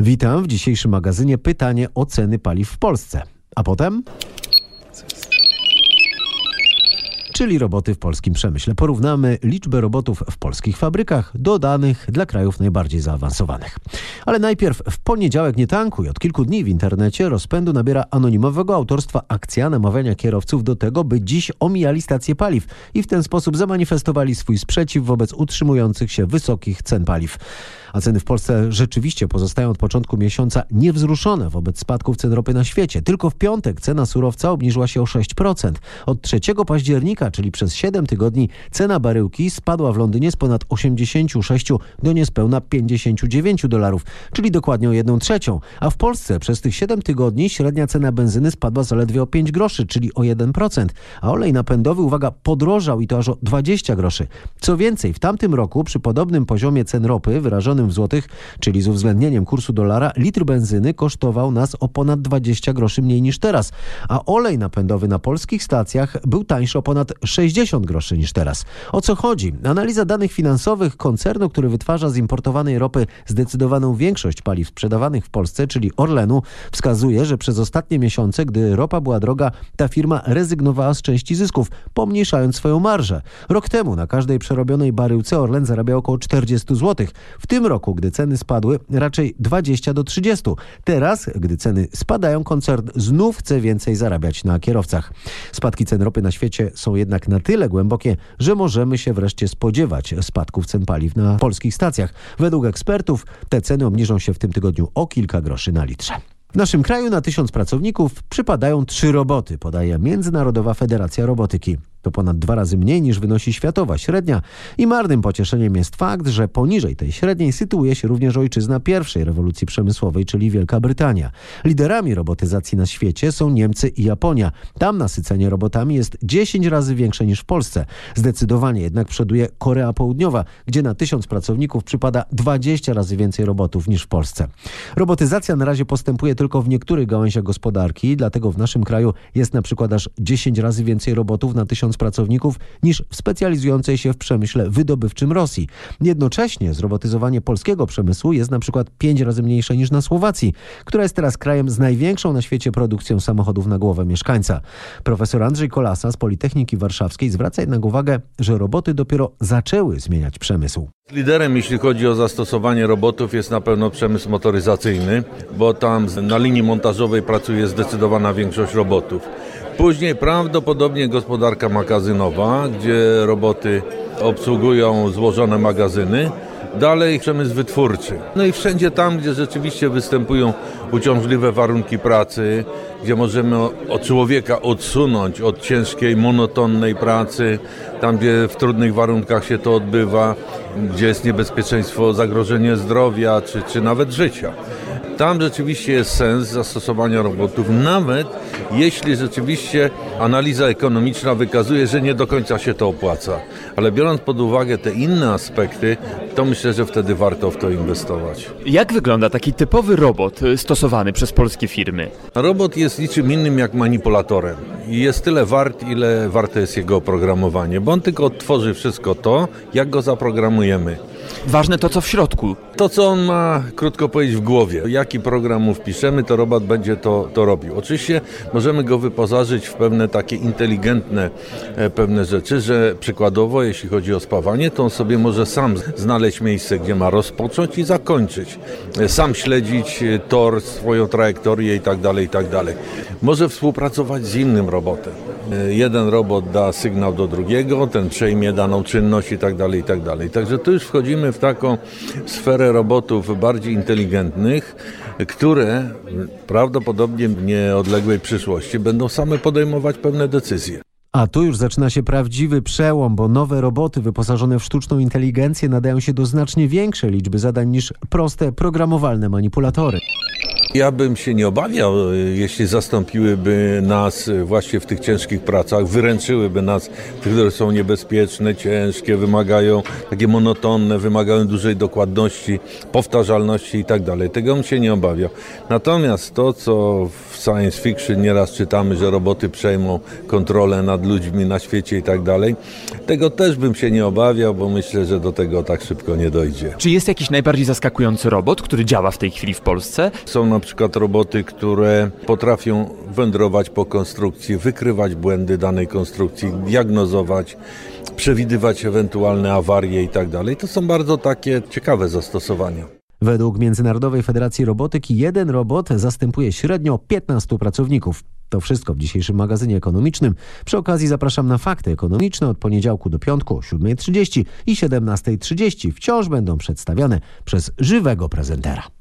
Witam w dzisiejszym magazynie pytanie o ceny paliw w Polsce. A potem czyli roboty w polskim przemyśle. Porównamy liczbę robotów w polskich fabrykach do danych dla krajów najbardziej zaawansowanych. Ale najpierw w poniedziałek nie tankuj. Od kilku dni w internecie rozpędu nabiera anonimowego autorstwa akcja namawiania kierowców do tego, by dziś omijali stacje paliw i w ten sposób zamanifestowali swój sprzeciw wobec utrzymujących się wysokich cen paliw. A ceny w Polsce rzeczywiście pozostają od początku miesiąca niewzruszone wobec spadków cen ropy na świecie. Tylko w piątek cena surowca obniżyła się o 6%. Od 3 października, czyli przez 7 tygodni, cena baryłki spadła w Londynie z ponad 86 do niespełna 59 dolarów, czyli dokładnie o 1 trzecią. A w Polsce przez tych 7 tygodni średnia cena benzyny spadła zaledwie o 5 groszy, czyli o 1%. A olej napędowy, uwaga, podrożał i to aż o 20 groszy. Co więcej, w tamtym roku przy podobnym poziomie cen ropy wyrażonym w złotych, czyli z uwzględnieniem kursu dolara, litr benzyny kosztował nas o ponad 20 groszy mniej niż teraz, a olej napędowy na polskich stacjach był tańszy o ponad 60 groszy niż teraz. O co chodzi? Analiza danych finansowych koncernu, który wytwarza z importowanej ropy zdecydowaną większość paliw sprzedawanych w Polsce, czyli Orlenu, wskazuje, że przez ostatnie miesiące, gdy ropa była droga, ta firma rezygnowała z części zysków, pomniejszając swoją marżę. Rok temu na każdej przerobionej baryłce Orlen zarabiał około 40 zł. W tym roku, gdy ceny spadły, raczej 20 do 30. Teraz, gdy ceny spadają, koncern znów chce więcej zarabiać na kierowcach. Spadki cen ropy na świecie są jednak na tyle głębokie, że możemy się wreszcie spodziewać spadków cen paliw na polskich stacjach. Według ekspertów te ceny obniżą się w tym tygodniu o kilka groszy na litrze. W naszym kraju na tysiąc pracowników przypadają trzy roboty, podaje Międzynarodowa Federacja Robotyki. To ponad dwa razy mniej niż wynosi światowa średnia i marnym pocieszeniem jest fakt, że poniżej tej średniej sytuuje się również ojczyzna pierwszej rewolucji przemysłowej, czyli Wielka Brytania. Liderami robotyzacji na świecie są Niemcy i Japonia. Tam nasycenie robotami jest 10 razy większe niż w Polsce. Zdecydowanie jednak przoduje Korea Południowa, gdzie na tysiąc pracowników przypada 20 razy więcej robotów niż w Polsce. Robotyzacja na razie postępuje tylko w niektórych gałęziach gospodarki, dlatego w naszym kraju jest na przykład aż 10 razy więcej robotów na tysiąc pracowników niż w specjalizującej się w przemyśle wydobywczym Rosji. Jednocześnie zrobotyzowanie polskiego przemysłu jest na przykład pięć razy mniejsze niż na Słowacji, która jest teraz krajem z największą na świecie produkcją samochodów na głowę mieszkańca. Profesor Andrzej Kolasa z Politechniki Warszawskiej zwraca jednak uwagę, że roboty dopiero zaczęły zmieniać przemysł. Liderem, jeśli chodzi o zastosowanie robotów, jest na pewno przemysł motoryzacyjny, bo tam na linii montażowej pracuje zdecydowana większość robotów. Później prawdopodobnie gospodarka magazynowa, gdzie roboty obsługują złożone magazyny. Dalej przemysł wytwórczy. No i wszędzie tam, gdzie rzeczywiście występują uciążliwe warunki pracy, gdzie możemy od człowieka odsunąć od ciężkiej, monotonnej pracy, tam gdzie w trudnych warunkach się to odbywa, gdzie jest niebezpieczeństwo, zagrożenie zdrowia czy, czy nawet życia. Tam rzeczywiście jest sens zastosowania robotów, nawet jeśli rzeczywiście analiza ekonomiczna wykazuje, że nie do końca się to opłaca. Ale biorąc pod uwagę te inne aspekty, to myślę, że wtedy warto w to inwestować. Jak wygląda taki typowy robot stosowany przez polskie firmy? Robot jest niczym innym jak manipulatorem jest tyle wart, ile warte jest jego oprogramowanie, bo on tylko odtworzy wszystko to, jak go zaprogramujemy. Ważne to, co w środku. To, co on ma, krótko powiedzieć, w głowie. Jaki program mu wpiszemy, to robot będzie to, to robił. Oczywiście możemy go wyposażyć w pewne takie inteligentne e, pewne rzeczy, że przykładowo, jeśli chodzi o spawanie, to on sobie może sam znaleźć miejsce, gdzie ma rozpocząć i zakończyć. E, sam śledzić e, tor, swoją trajektorię i tak dalej, i tak dalej. Może współpracować z innym robotem. Jeden robot da sygnał do drugiego, ten przejmie daną czynność i tak dalej, i tak dalej. Także tu już wchodzimy w taką sferę robotów bardziej inteligentnych, które prawdopodobnie w nieodległej przyszłości będą same podejmować pewne decyzje. A tu już zaczyna się prawdziwy przełom, bo nowe roboty wyposażone w sztuczną inteligencję nadają się do znacznie większej liczby zadań niż proste programowalne manipulatory. Ja bym się nie obawiał, jeśli zastąpiłyby nas właśnie w tych ciężkich pracach, wyręczyłyby nas, tych, które są niebezpieczne, ciężkie, wymagają takie monotonne, wymagają dużej dokładności, powtarzalności i tak dalej. Tego bym się nie obawiał. Natomiast to, co w science fiction nieraz czytamy, że roboty przejmą kontrolę nad ludźmi na świecie i tak dalej, tego też bym się nie obawiał, bo myślę, że do tego tak szybko nie dojdzie. Czy jest jakiś najbardziej zaskakujący robot, który działa w tej chwili w Polsce? Są na przykład roboty, które potrafią wędrować po konstrukcji, wykrywać błędy danej konstrukcji, diagnozować, przewidywać ewentualne awarie i tak. To są bardzo takie ciekawe zastosowania. Według Międzynarodowej Federacji Robotyki jeden robot zastępuje średnio 15 pracowników. To wszystko w dzisiejszym magazynie ekonomicznym. Przy okazji zapraszam na fakty ekonomiczne od poniedziałku do piątku o 7.30 i 17.30. Wciąż będą przedstawiane przez żywego prezentera.